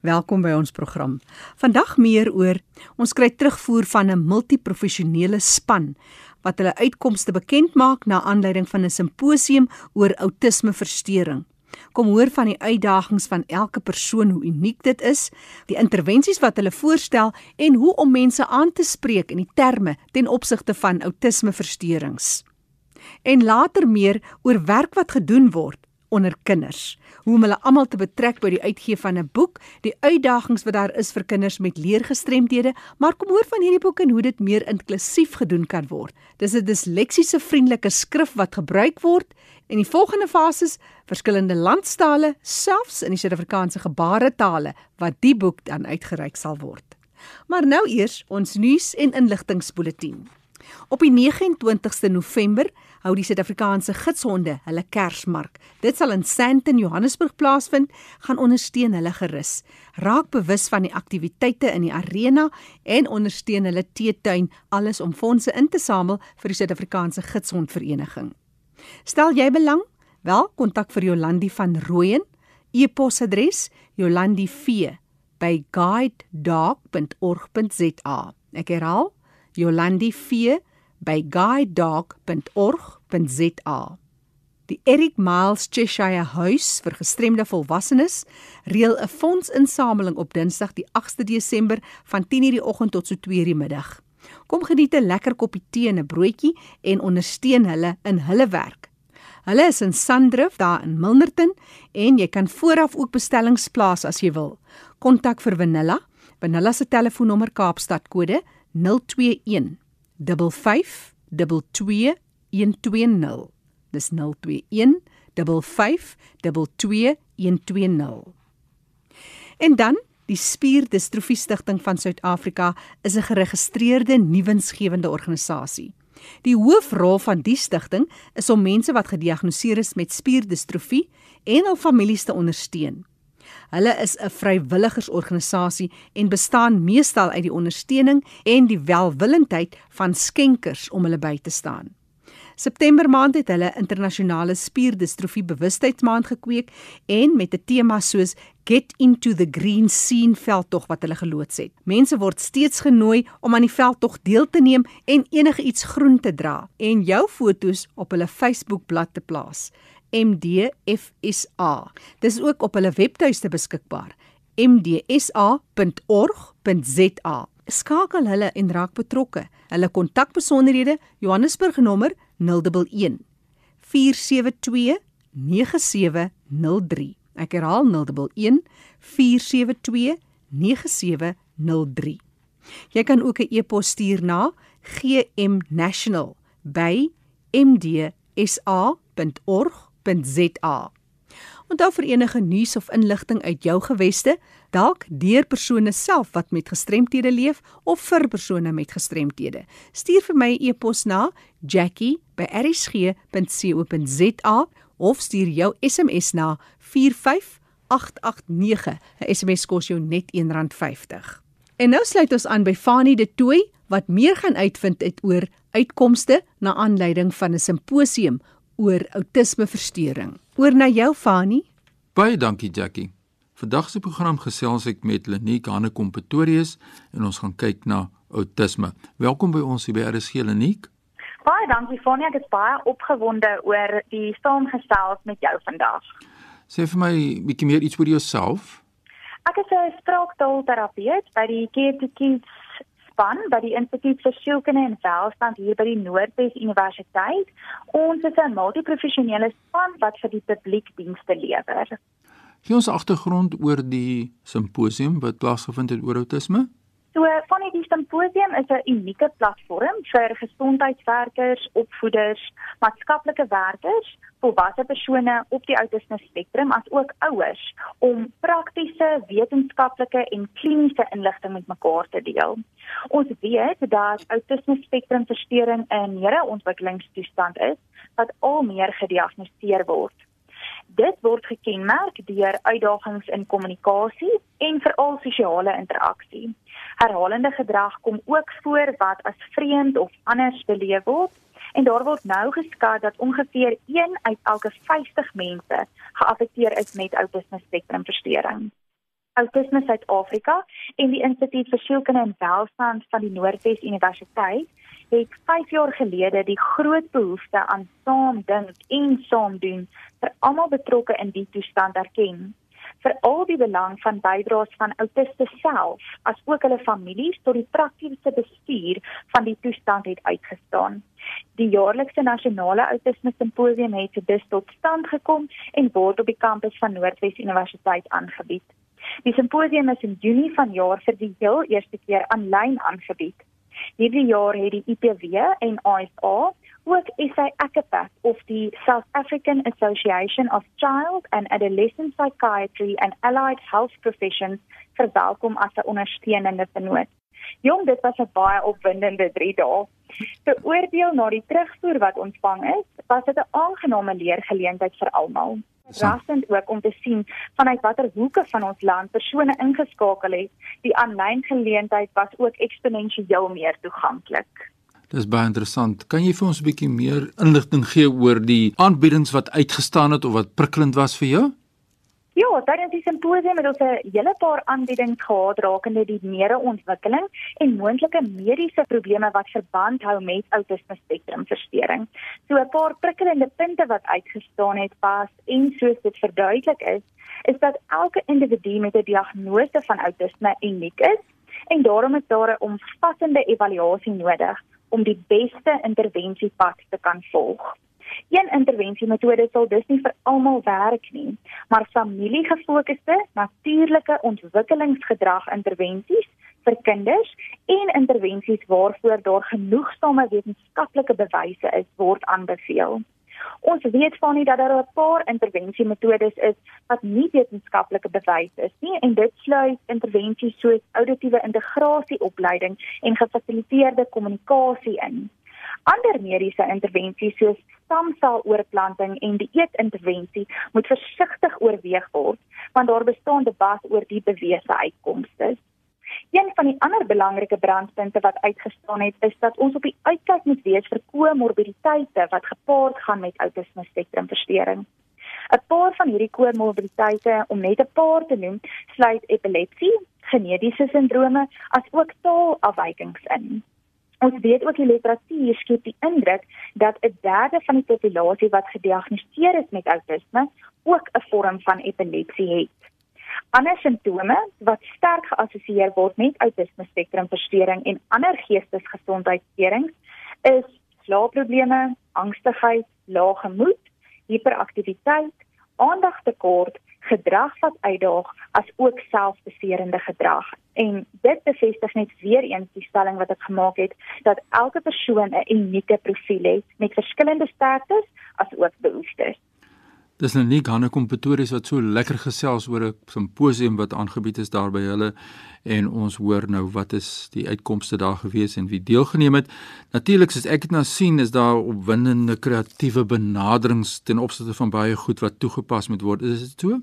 Welkom by ons program. Vandag meer oor ons kry terugvoer van 'n multiprofessionele span wat hulle uitkomste bekend maak na aanleiding van 'n simposium oor outismeversteuring. Kom hoor van die uitdagings van elke persoon, hoe uniek dit is, die intervensies wat hulle voorstel en hoe om mense aan te spreek in die terme ten opsigte van outismeversteurings. En later meer oor werk wat gedoen word onder kinders hoe om hulle almal te betrek by die uitgee van 'n boek, die uitdagings wat daar is vir kinders met leergestremdhede, maar kom hoor van hierdie boek en hoe dit meer inklusief gedoen kan word. Dis 'n disleksiese vriendelike skrif wat gebruik word en die volgende fases verskillende landstale, selfs in die Suid-Afrikaanse gebaretale wat die boek dan uitgereik sal word. Maar nou eers ons nuus en inligtingspulsatie. Op die 29ste November hou die Suid-Afrikaanse gidshonde hulle Kersmark. Dit sal in Sandton, Johannesburg plaasvind, gaan ondersteun hulle gerus. Raak bewus van die aktiwiteite in die arena en ondersteun hulle teetuin alles om fondse in te samel vir die Suid-Afrikaanse Gidshondvereniging. Stel jy belang? Wel, kontak vir Jolandi van Rooyen. E-posadres: jolandie.guidedog.org.za. Ek herhaal: jolandie.guidedog.org.za. Die Eric Miles Cheshire Huis vir gestremde volwassenes reël 'n fondsinsameling op Dinsdag die 8de Desember van 10:00 die oggend tot so 2:00 die middag. Kom geniet 'n lekker koppie tee en 'n broodjie en ondersteun hulle in hulle werk. Hulle is in Sandrift daar in Milnerton en jy kan vooraf ook bestellings plaas as jy wil. Kontak vir Vanilla. Vanilla se telefoonnommer Kaapstad kode 021 55 22 120. Dis 021 55 22 120. En dan die Spierdistrofie Stichting van Suid-Afrika is 'n geregistreerde nuwensgewende organisasie. Die hoofrol van die stigting is om mense wat gediagnoseer is met spierdistrofie en hul families te ondersteun. Hulle is 'n vrywilligersorganisasie en bestaan meestal uit die ondersteuning en die welwillendheid van skenkers om hulle by te staan. September maand het hulle internasionale spierdistrofie bewustheidsmaand gekweek en met 'n tema soos Get into the Green Scene veldtog wat hulle geloods het. Mense word steeds genooi om aan die veldtog deel te neem en enige iets groen te dra en jou fotos op hulle Facebook-blad te plaas. MDFSA. Dis ook op hulle webtuiste beskikbaar. mdsa.org.za. Skakel hulle en raak betrokke. Hulle kontakbesonderhede: Johannesburg nommer 011 472 9703. Ek herhaal 011 472 9703. Jy kan ook 'n e-pos stuur na gmnational@mdsa.org www.rsg.za. Onthou vir enige nuus of inligting uit jou geweste, dalk deur persone self wat met gestremthede leef of vir persone met gestremthede. Stuur vir my 'n e e-pos na jackie@rsg.co.za of stuur jou SMS na 45889. 'n SMS kos jou net R1.50. En nou sluit ons aan by Fanie de Tooi wat meer gaan uitvind uit oor uitkomste na aanleiding van 'n simposium oor outismeversteuring. Oor na jou Fani. Baie dankie Jackie. Vandag se program gesels ek met Lenique Hanekom Pretorius en ons gaan kyk na outisme. Welkom by ons hier by RSG Lenique. Baie dankie Fani, ek is baie opgewonde oor die saamgesels met jou vandag. Sê vir my bietjie meer iets oor jouself. Ek is 'n spraaktaalterapeut by die Care to Kids span by die Instituut vir Sielkunde en Welstand hier by die Noordwes Universiteit. Ons is 'n multiprofessionele span wat vir die publiek dienste lewer. Gee ons agtergrond oor die simposium wat plaasgevind het oor outisme. So van die simposium is 'n unieke platform vir gesondheidswerkers, opvoeders, maatskaplike werkers, volwasse persone op die outisme spektrum as ook ouers om praktiese, wetenskaplike en kliniese inligting met mekaar te deel. Ons weet dat outisme spektrum versteuring 'n neuroontwikkelingstoestand is wat al meer gediagnoseer word. Dit word gekenmerk deur uitdagings in kommunikasie en veral sosiale interaksie. Herhalende gedrag kom ook voor wat as vreemd of anders beleef word en daar word nou geskat dat ongeveer 1 uit elke 50 mense geaffekteer is met outisme spektrumversteuring. Autisme Suid-Afrika en die Instituut vir Sielkunde en Welstand van die Noordwes Universiteit het 5 jaar gelede die groot behoefte aan saam dink en saam doen vir almal betrokke in die toestand erken vir al die belang van bydraes van autiste self as ook hulle families tot die praktiese bestuur van die toestand het uitgestaan. Die jaarlikse nasionale autisme simposium het dus tot stand gekom en word op die kampus van Noordwes Universiteit aangebied. Die simposium is in Junie vanjaar vir die heel eerste keer aanlyn aangebied. Hierdie jaar het die IPW en ISA ook SA ACAPA of die South African Association of Child and Adolescent Psychiatry and Allied Health Professions verwelkom as 'n ondersteunende vennoot. Jong, dit was 'n baie opwindende 3 dae. Te oordeel na die terugvoer wat ontvang is, was dit 'n aangename leergeleentheid vir almal. Rassend ook om te sien vanuit watter hoeke van ons land persone ingeskakel het. Die aanlyn geleentheid was ook eksponensieel meer toeganklik. Dis baie interessant. Kan jy vir ons 'n bietjie meer inligting gee oor die aanbiedings wat uitgestaan het of wat prikkelend was vir jou? Ja, tydens die simposium het ons 'n hele paar aanbiedings gehad rakende die neurontwikkeling en moontlike mediese probleme wat verband hou met autisme spektrum verstoring. So 'n paar prikkelende punte wat uitgestaan het was en soos dit verduidelik is, is dat elke individu met 'n diagnose van autisme uniek is en daarom is daar 'n omvattende evaluasie nodig om die beste intervensiepad te kan volg. Een intervensiemetode sal dus nie vir almal werk nie, maar familiegefokusde, natuurlike ontwikkelingsgedrag intervensies vir kinders en intervensies waarvoor daar genoegsame wetenskaplike bewyse is, word aanbeveel. Ons weet van nie dat daar 'n paar intervensiemetodes is wat nie wetenskaplike bewys is nie en dit sluit intervensies soos auditiewe integrasieopleiding en gefasiliteerde kommunikasie in. Ander mediese intervensies soos stamseloorplanting en dieetintervensie moet versigtig oorweeg word want daar bestaan debat oor die bewese uitkomste. Een van die ander belangrike brandpunte wat uitgestaan het, is dat ons op die uitkyk moet wees vir komorbiditeite wat gepaard gaan met outisme spektrumversteuring. 'n Paar van hierdie komorbiditeite, om net 'n paar te noem, sluit epilepsie, genetiese sindrome, asook taalafwykings in. Ons weet ook die literatuur skep die indruk dat 'n derde van die populasie wat gediagnoseer is met outisme ook 'n vorm van epilepsie het. Ander simptome wat sterk geassosieer word met autisme spektrumversteuring en ander geestesgesondheidsteurings is slaapprobleme, angstigheid, lae gemoed, hiperaktiwiteit, aandagtekort, gedrag wat uitdaag, as ook selfbeserende gedrag. En dit bevestig net weer eens die stelling wat ek gemaak het dat elke persoon 'n unieke profiel het met verskillende sterktes as ook behoeftes. Dis nou nie Hannekom Pretoria wat so lekker gesels oor 'n simposium wat aangebied is daar by hulle en ons hoor nou wat is die uitkomste daar gewees en wie deelgeneem het. Natuurlik soos ek dit nou sien is daar opwindende kreatiewe benaderings ten opsigte van baie goed wat toegepas moet word. Is dit so?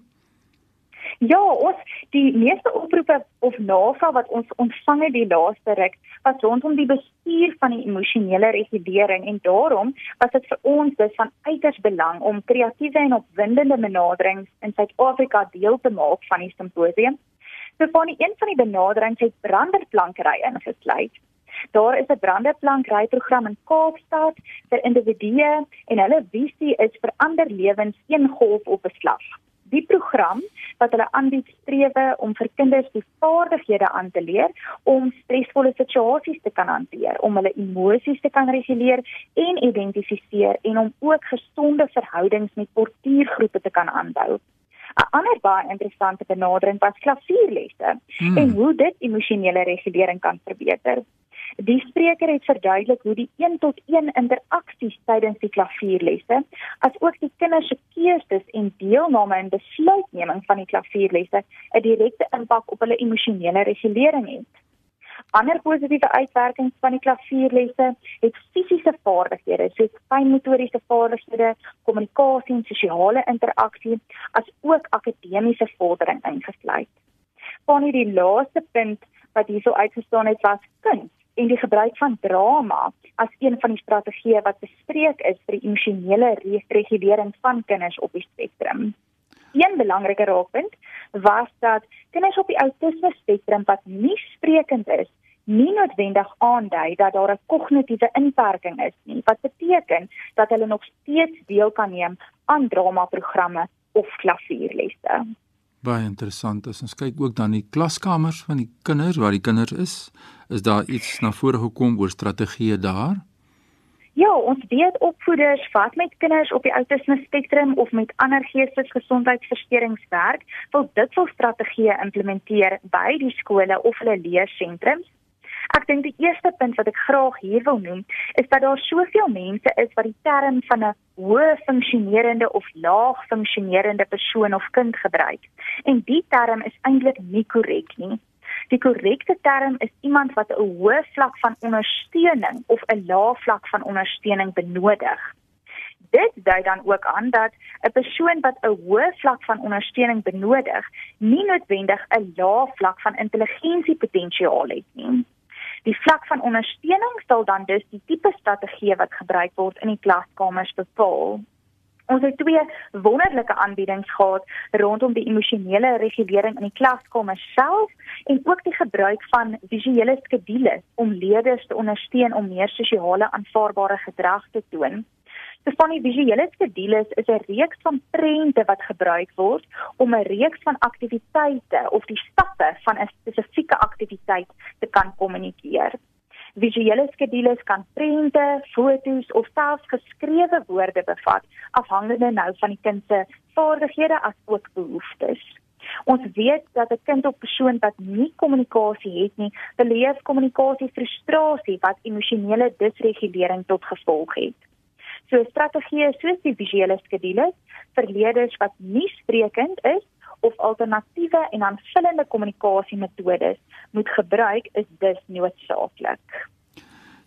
Ja, ons die meeste oproepe of navraag wat ons ontvang het die laaste ruk was rondom die bestuur van die emosionele regulering en daarom was dit vir ons dus van uiters belang om kreatiewe en opwindende benaderings in Suid-Afrika deel te maak van die simposium. So van die een van die benaderings het branderplankery ingesluit. Daar is 'n branderplankryprogram in Kaapstad vir individue en hulle visie is vir ander lewens een golf op 'n slag die program wat hulle aanbied strewe om vir kinders die vaardighede aan te leer om stresvolle situasies te kan hanteer, om hulle emosies te kan reguleer en identifiseer en om ook gesonde verhoudings met portuïergroepe te kan aanbou. 'n Ander baie interessante benadering was klavierlesse hmm. en hoe dit emosionele regulering kan verbeter. Die spreker het verduidelik hoe die 1 tot 1 interaksies tydens die klavierlesse, asook die kinders se keuses en deelname in besluitneming van die klavierlesse 'n direkte impak op hulle emosionele regulering het. Ander positiewe uitwerkings van die klavierlesse het fisiese vaardighede soos fynmotoriese vaardighede, kommunikasie en sosiale interaksie, asook akademiese vordering ingesluit. Van hierdie laaste punt wat hierso uitgestaan het was kuns en die gebruik van drama as een van die strategieë wat bespreek is vir die emosionele regulering van kinders op die spektrum. Een belangrike raakpunt was dat kinders op die autisme spektrum wat nie sprekend is, nie noodwendig aandui dat daar 'n kognitiewe inperking is nie, wat beteken dat hulle nog steeds deel kan neem aan dramaprogramme of klavierlesse. Baie interessant. As ons kyk ook dan die klaskamers van die kinders waar die kinders is, is daar iets na vore gekom oor strategieë daar? Ja, ons weet opvoeders wat met kinders op die autisme spektrum of met ander geestelike gesondheidsversteurings werk, wil dit wil strategieë implementeer by die skole of hulle leersentrums. Ek dink die eerste punt wat ek graag hier wil noem, is dat daar soveel mense is wat die term van 'n hoë funksionerende of laag funksionerende persoon of kind gebruik. En die term is eintlik nie korrek nie. Die korrekte term is iemand wat 'n hoë vlak van ondersteuning of 'n lae vlak van ondersteuning benodig. Dit dui dan ook aan dat 'n persoon wat 'n hoë vlak van ondersteuning benodig, nie noodwendig 'n lae vlak van intelligensiepotensiaal het nie. Die vlak van ondersteuning sal dan dus die tipe strategie wat gebruik word in die klaskamers bepaal. Ons het twee wonderlike aanbiedings gehad rondom die emosionele regulering in die klaskamer self en ook die gebruik van visuele skedules om leerders te ondersteun om meer sosiale aanvaarbare gedrag te toon. So van die visuele skedules is 'n reeks van prente wat gebruik word om 'n reeks van aktiwiteite of die stappe van 'n spesifieke aktiwiteit te kan kommunikeer. Visuele skedules kan prente, foto's of selfs geskrewe woorde bevat, afhangende nou van die kind se vaardighede as ook behoeftes. Ons weet dat 'n kind of persoon wat nie kommunikasie het nie, beleef kommunikasie frustrasie wat emosionele disregulering tot gevolg het. So strategieë soos die visuele skedules vir leerders wat nie sprekend is of alternatiewe en aanvullende kommunikasiemetodes moet gebruik is dus noodsaaklik.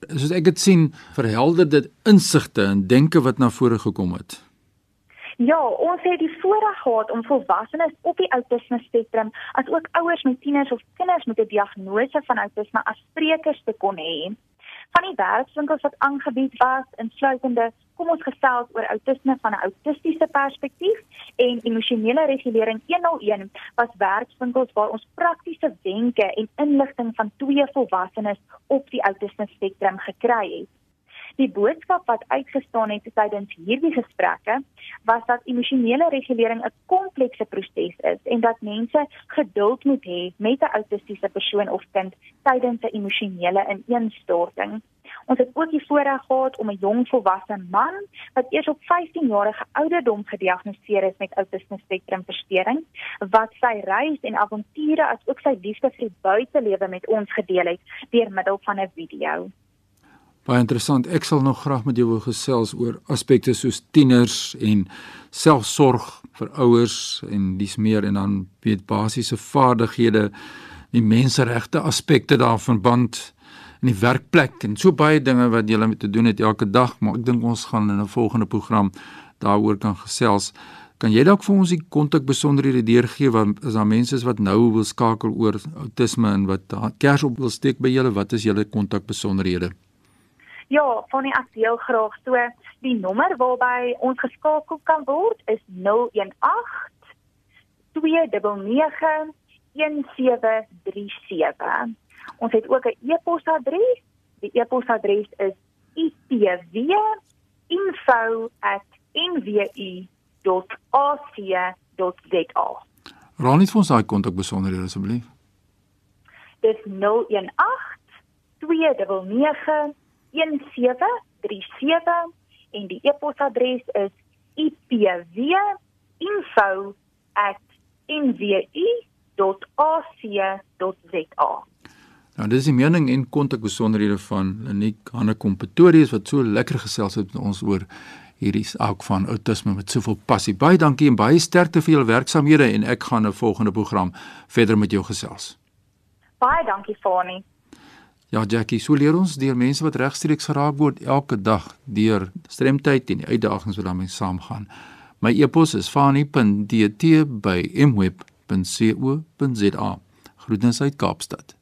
Soos ek dit sien, verhelder dit insigte en denke wat na vore gekom het. Ja, ons het die voorreg gehad om volwassenes op die autisme spektrum as ook ouers met tieners of kinders met 'n diagnose van autisme as sprekers te kon hê van die werkswinkels wat aangebied was, insluitende kom ons gesels oor autisme van 'n autistiese perspektief en emosionele regulering 101 was werkswinkels waar ons praktiese wenke en inligting van twee volwassenes op die autisme spektrum gekry het. Die boodskap wat uitgestaan het tydens hierdie gesprekke was dat emosionele regulering 'n komplekse proses is en dat mense geduld moet hê met 'n autistiese persoon of kind tydens 'n emosionele ineenstorting. Ons het ook die voorreg gehad om 'n jong volwasse man wat eers op 15 jarige ouderdom gediagnoseer is met autisme spektrum versteuring wat sy reis en avonture as ook sy liefde vir die buitelewe met ons gedeel het deur middel van 'n video. Baie interessant. Ek sal nog graag met jou wil gesels oor aspekte soos tieners en selfsorg vir ouers en dis meer en dan weet basiese vaardighede, die menseregte aspekte daarvan band in die werkplek en so baie dinge wat jy met te doen het elke dag, maar ek dink ons gaan in 'n volgende program daaroor kan gesels. Kan jy dalk vir ons die kontak besonderhede deurgee want is daar mense wat nou wil skakel oor autisme en wat kers op wil steek by julle, wat is julle kontak besonderhede? Ja, van die aktueel graag. So die nommer waarby ons geskakel kan word is 018 299 1737. Ons het ook 'n e-posadres. Die e-posadres is ipw@nwu.ac.za. Raai net vir ons daai kontak besonderhede asseblief. Dis 018 299 1737 en die e-posadres is ipw.info@nwu.ac.za. Nou dis die mening en kontak besonderhede van Leniek Hannekom Pretorius wat so lekker gesels het met ons oor hierdie saak van outisme met soveel passie. Baie dankie en baie sterkte vir julle werksamehede en ek gaan 'n volgende program verder met jou gesels. Baie dankie Fani. Ja Jackie, so leer ons deur mense wat regstreeks geraak word elke dag deur stremtyd en die uitdagings wat daarmee saamgaan. My e-pos is fani.dt@mweb.co.za. Groetens uit Kaapstad.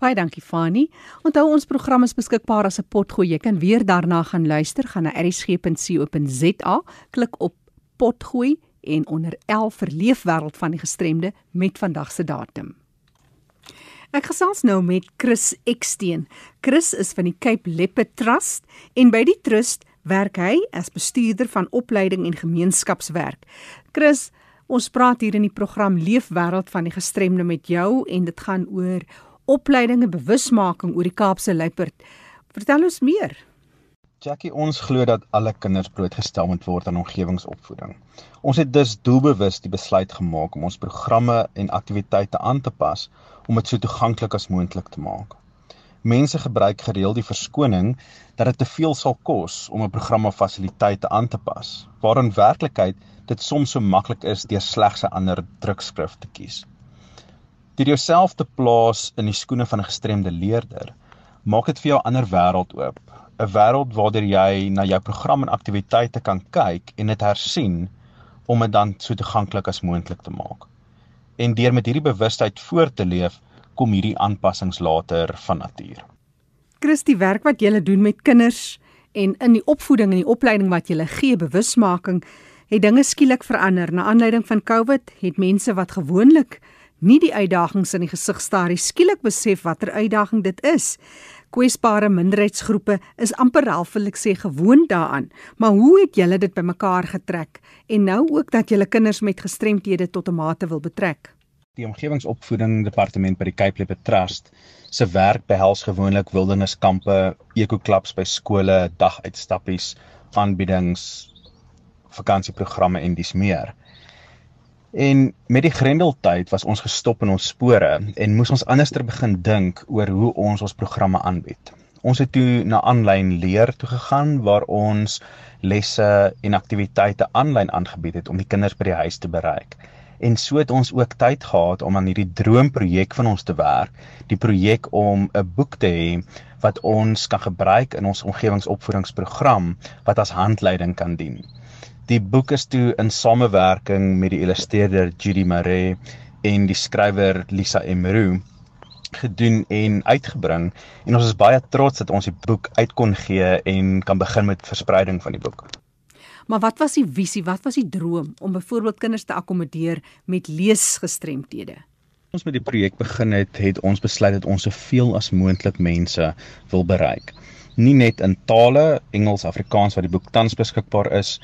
Baie dankie Fani. Onthou ons program is beskikbaar as 'n potgooi. Jy kan weer daarna gaan luister, gaan na erisg.co.za, klik op potgooi en onder L vir leefwêreld van die gestremde met vandag se datum. Ek gesels nou met Chris Eksteen. Chris is van die Cape Leopard Trust en by die trust werk hy as bestuurder van opleiding en gemeenskapswerk. Chris, ons praat hier in die program Leefwêreld van die gestremde met jou en dit gaan oor opleiding en bewusmaking oor die Kaapse luiperd. Vertel ons meer. Jackie, ons glo dat alle kinders blootgestel moet word aan omgewingsopvoeding. Ons het dus doelbewus die besluit gemaak om ons programme en aktiwiteite aan te pas om dit so toeganklik as moontlik te maak. Mense gebruik gereeld die verskoning dat dit te veel sal kos om 'n program of fasiliteite aan te pas, waar in werklikheid dit soms so maklik is deur slegs 'n ander drukskrif te kies. Deur jouself te plaas in die skoene van 'n gestremde leerder, maak dit vir jou 'n ander wêreld oop 'n wêreld waardeur jy na jou program en aktiwiteite kan kyk en dit hersien om dit dan so toeganklik as moontlik te maak. En deur met hierdie bewustheid voort te leef, kom hierdie aanpassings later van natuur. Christie werk wat jy doen met kinders en in die opvoeding en die opleiding wat jy gee bewusmaking het dinge skielik verander na aanleiding van COVID het mense wat gewoonlik nie die uitdagings in die gesig staar nie skielik besef watter uitdaging dit is kwesbare minderheidsgroepe is amper half wil ek sê gewoond daaraan. Maar hoe het julle dit bymekaar getrek en nou ook dat julle kinders met gestremthede tot 'n mate wil betrek? Die omgewingsopvoeding departement by die Cape Leopard Trust se werk behels gewoonlik wilderniskampe, ekoklubs by skole, daguitstappies, aanbiedings, vakansieprogramme en dis meer. En met die Grendeltyd was ons gestop in ons spore en moes ons anderster begin dink oor hoe ons ons programme aanbied. Ons het toe na aanlyn leer toe gegaan waar ons lesse en aktiwiteite aanlyn aangebied het om die kinders by die huis te bereik. En so het ons ook tyd gehad om aan hierdie droomprojek van ons te werk, die projek om 'n boek te hê wat ons kan gebruik in ons omgewingsopvoedingsprogram wat as handleiding kan dien. Die boek is toe in samewerking met die illustreerder Judy Maree en die skrywer Lisa Emeru gedoen en uitgebring en ons is baie trots dat ons die boek uit kon gee en kan begin met verspreiding van die boek. Maar wat was die visie? Wat was die droom om byvoorbeeld kinders te akkommodeer met leesgestremthede? Ons met die projek begin het, het ons besluit dat ons soveel as moontlik mense wil bereik. Nie net in tale, Engels, Afrikaans wat die boek tans beskikbaar is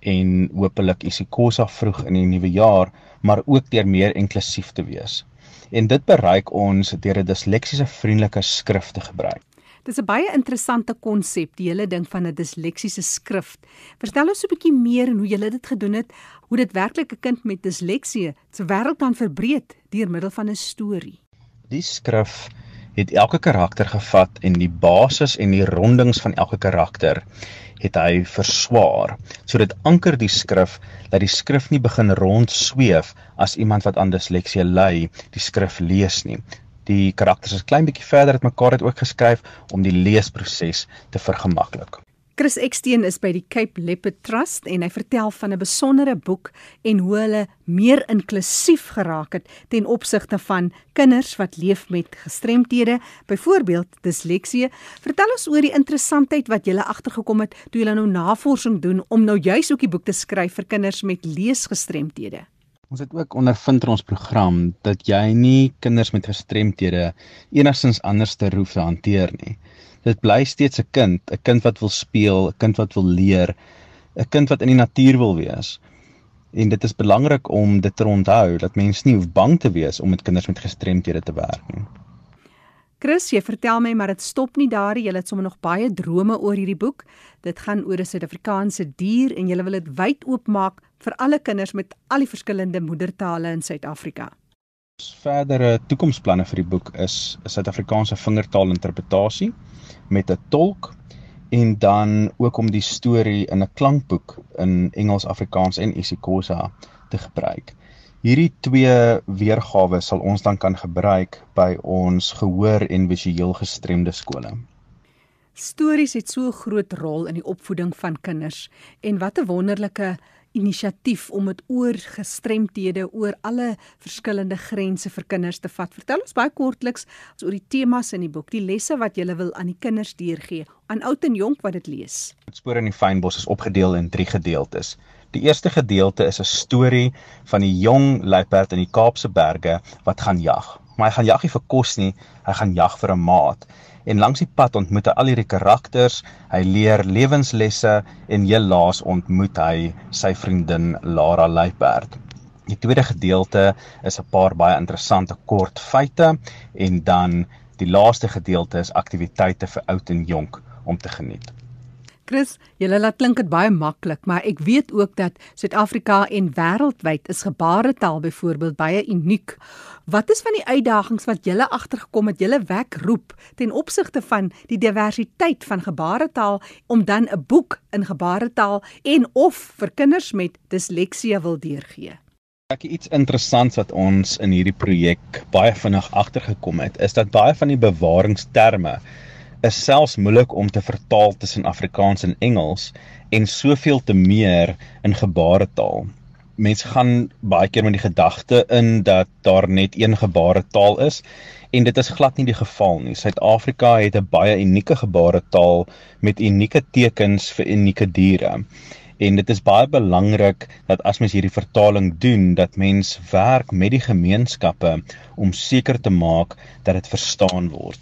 en hopelik isiKosa vroeg in die nuwe jaar, maar ook deur meer inklusief te wees. En dit bereik ons deur 'n disleksiese vriendelike skrif te gebruik. Dis 'n baie interessante konsep, die hele ding van 'n disleksiese skrif. Vertel ons 'n bietjie meer en hoe julle dit gedoen het, hoe dit werklik 'n kind met disleksie se wêreld kan verbreek deur middel van 'n storie. Die skrif het elke karakter gevat en die basis en die rondings van elke karakter het hy verswaar. So dit anker die skrif dat die skrif nie begin rond sweef as iemand wat aan disleksie ly die skrif lees nie. Die karakters is klein bietjie verder het mekaar dit ook geskryf om die leesproses te vergemaklik. Chris Eksteen is by die Cape Leopard Trust en hy vertel van 'n besondere boek en hoe hulle meer inklusief geraak het ten opsigte van kinders wat leef met gestremthede, byvoorbeeld disleksie. Vertel ons oor die interessantheid wat jy agtergekom het toe jy nou navorsing doen om nou juis ook die boek te skryf vir kinders met leesgestremthede. Ons het ook ondervind in ons program dat jy nie kinders met gestremthede enigstens anders te hoef te hanteer nie dit bly steeds 'n kind, 'n kind wat wil speel, 'n kind wat wil leer, 'n kind wat in die natuur wil wees. En dit is belangrik om dit te onthou dat mens nie hoef bang te wees om met kinders met gestremthede te werk nie. Chris, jy vertel my maar dit stop nie daar nie. Jy het sommer nog baie drome oor hierdie boek. Dit gaan oor 'n Suid-Afrikaanse dier en jy wil dit wyd oopmaak vir alle kinders met al die verskillende moedertale in Suid-Afrika. Verdere toekomsplanne vir die boek is 'n Suid-Afrikaanse vingertaalinterpretasie met 'n tolk en dan ook om die storie in 'n klankboek in Engels, Afrikaans en isiXhosa te gebruik. Hierdie twee weergawe sal ons dan kan gebruik by ons gehoor en visueel gestremde skole. Stories het so 'n groot rol in die opvoeding van kinders en wat 'n wonderlike inisiatief om dit oor gestremthede, oor alle verskillende grense vir kinders te vat. Vertel ons baie kortliks oor die temas in die boek, die lesse wat jy wil aan die kinders deurgee, aan oud en jonk wat dit lees. Spoor in die fynbos is opgedeel in 3 gedeeltes. Die eerste gedeelte is 'n storie van die jong luiperd in die Kaapse berge wat gaan jag. Maar hy gaan jag nie vir kos nie, hy gaan jag vir 'n maat en langs die pad ontmoet hy al hierdie karakters, hy leer lewenslesse en heel laas ontmoet hy sy vriendin Lara Luiperd. Die tweede gedeelte is 'n paar baie interessante kort feite en dan die laaste gedeelte is aktiwiteite vir oud en jonk om te geniet. Chris, julle laat klink dit baie maklik, maar ek weet ook dat Suid-Afrika en wêreldwyd is gebaretaal byvoorbeeld baie uniek. Wat is van die uitdagings wat julle agtergekom het, julle wek roep ten opsigte van die diversiteit van gebaretaal om dan 'n boek in gebaretaal en of vir kinders met disleksie wil deurgee? Ek iets interessants wat ons in hierdie projek baie vinnig agtergekom het, is dat baie van die bewaringsterme is selfs moeilik om te vertaal tussen Afrikaans en Engels en soveel te meer in gebaretaal. Mense gaan baie keer met die gedagte in dat daar net een gebaretaal is en dit is glad nie die geval nie. Suid-Afrika het 'n baie unieke gebaretaal met unieke tekens vir unieke diere. En dit is baie belangrik dat as mens hierdie vertaling doen, dat mens werk met die gemeenskappe om seker te maak dat dit verstaan word.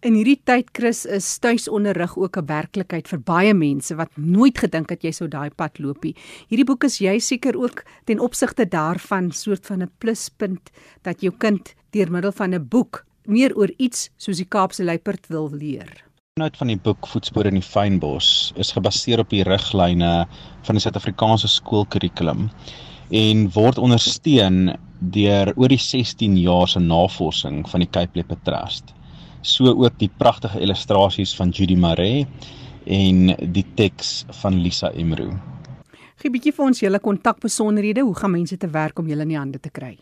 In hierdie tyd Chris is tuisonderrig ook 'n werklikheid vir baie mense wat nooit gedink het jy sou daai pad loop nie. Hierdie boek is jy seker ook ten opsigte daarvan soort van 'n pluspunt dat jou kind deur middel van 'n boek meer oor iets soos die Kaapse luiperd wil leer. Inhoud van die boek Voetspore in die fynbos is gebaseer op die riglyne van die Suid-Afrikaanse skoolkurrikulum en word ondersteun deur oor die 16 jaar se navorsing van die Cape Leopard Trust so ook die pragtige illustrasies van Judy Maree en die teks van Lisa Emroo. Gee 'n bietjie vir ons julle kontakbesonderhede, hoe gaan mense te werk om julle in die hande te kry?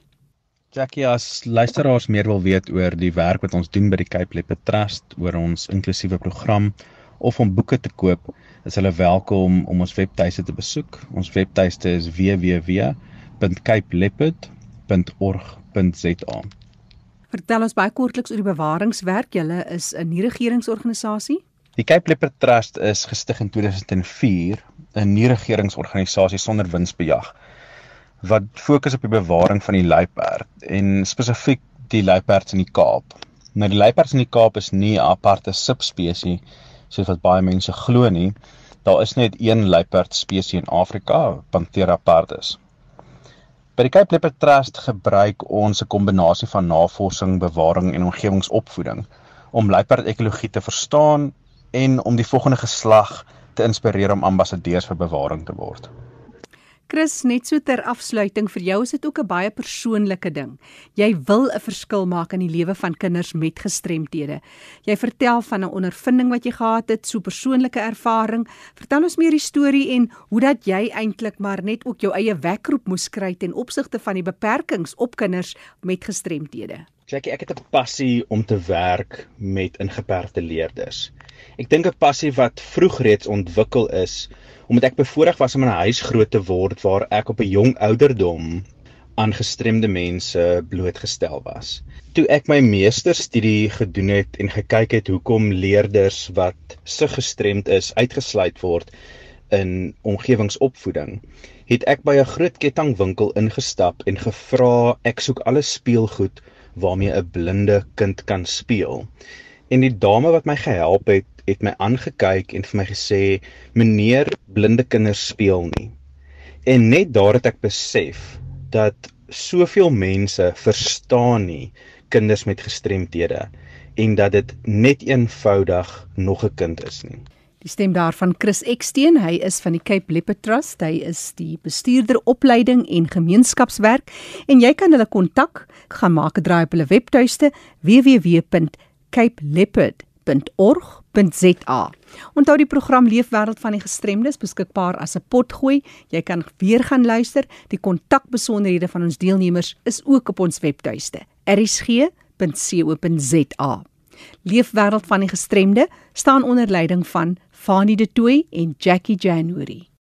Jackie, as luisteraars meer wil weet oor die werk wat ons doen by die Cape Leopard Trust, oor ons inklusiewe program of om boeke te koop, is hulle welkom om ons webtuiste te besoek. Ons webtuiste is www.capeleopard.org.za. Vertel ons baie kortliks oor die bewaringswerk. Julle is 'n nie-regeringsorganisasie. Die Cape Leopard Trust is gestig in 2004, 'n nie-regeringsorganisasie sonder winsbejag wat fokus op die bewaring van die luiperd en spesifiek die luiperds in die Kaap. Nou die luiperds in die Kaap is nie 'n aparte subspesies soos wat baie mense glo nie. Daar is net een luiperd spesies in Afrika, Panthera pardus. By die Cape Leopard Trust gebruik ons 'n kombinasie van navorsing, bewaring en omgewingsopvoeding om luiperd ekologie te verstaan en om die volgende geslag te inspireer om ambassadeurs vir bewaring te word. Chris, net so ter afsluiting vir jou is dit ook 'n baie persoonlike ding. Jy wil 'n verskil maak in die lewe van kinders met gestremthede. Jy vertel van 'n ondervinding wat jy gehad het, so persoonlike ervaring. Vertel ons meer die storie en hoe dat jy eintlik maar net ook jou eie wekroep moes kry ten opsigte van die beperkings op kinders met gestremthede. Jackie, ek het 'n passie om te werk met ingeperkte leerders. Ek dink 'n passie wat vroeg reeds ontwikkel is omdat ek bevoorreg was om in 'n huis groot te word waar ek op 'n jong ouderdom aan gestremde mense blootgestel was. Toe ek my meesterstudie gedoen het en gekyk het hoekom leerders wat se gestremd is uitgesluit word in omgewingsopvoeding, het ek by 'n groot kettingwinkel ingestap en gevra ek soek alle speelgoed waarmee 'n blinde kind kan speel. En die dame wat my gehelp het, het my aangekyk en vir my gesê: "Meneer, blinde kinders speel nie." En net daar het ek besef dat soveel mense verstaan nie kinders met gestremthede en dat dit net eenvoudig nog 'n kind is nie. Die stem daarvan Chris Eksteen, hy is van die Cape Leopard Trust, hy is die bestuurder opleiding en gemeenskapswerk en jy kan hulle kontak, gaan maak 'n draai op hulle webtuiste www.capeleopard.org.za. Onthou die program Leefwêreld van die Gestremdes beskikbaar as 'n potgooi. Jy kan weer gaan luister. Die kontakbesonderhede van ons deelnemers is ook op ons webtuiste. erisg.co.za. Leefwêreld van die Gestremde staan onder leiding van Fanie De Tooy en Jackie January.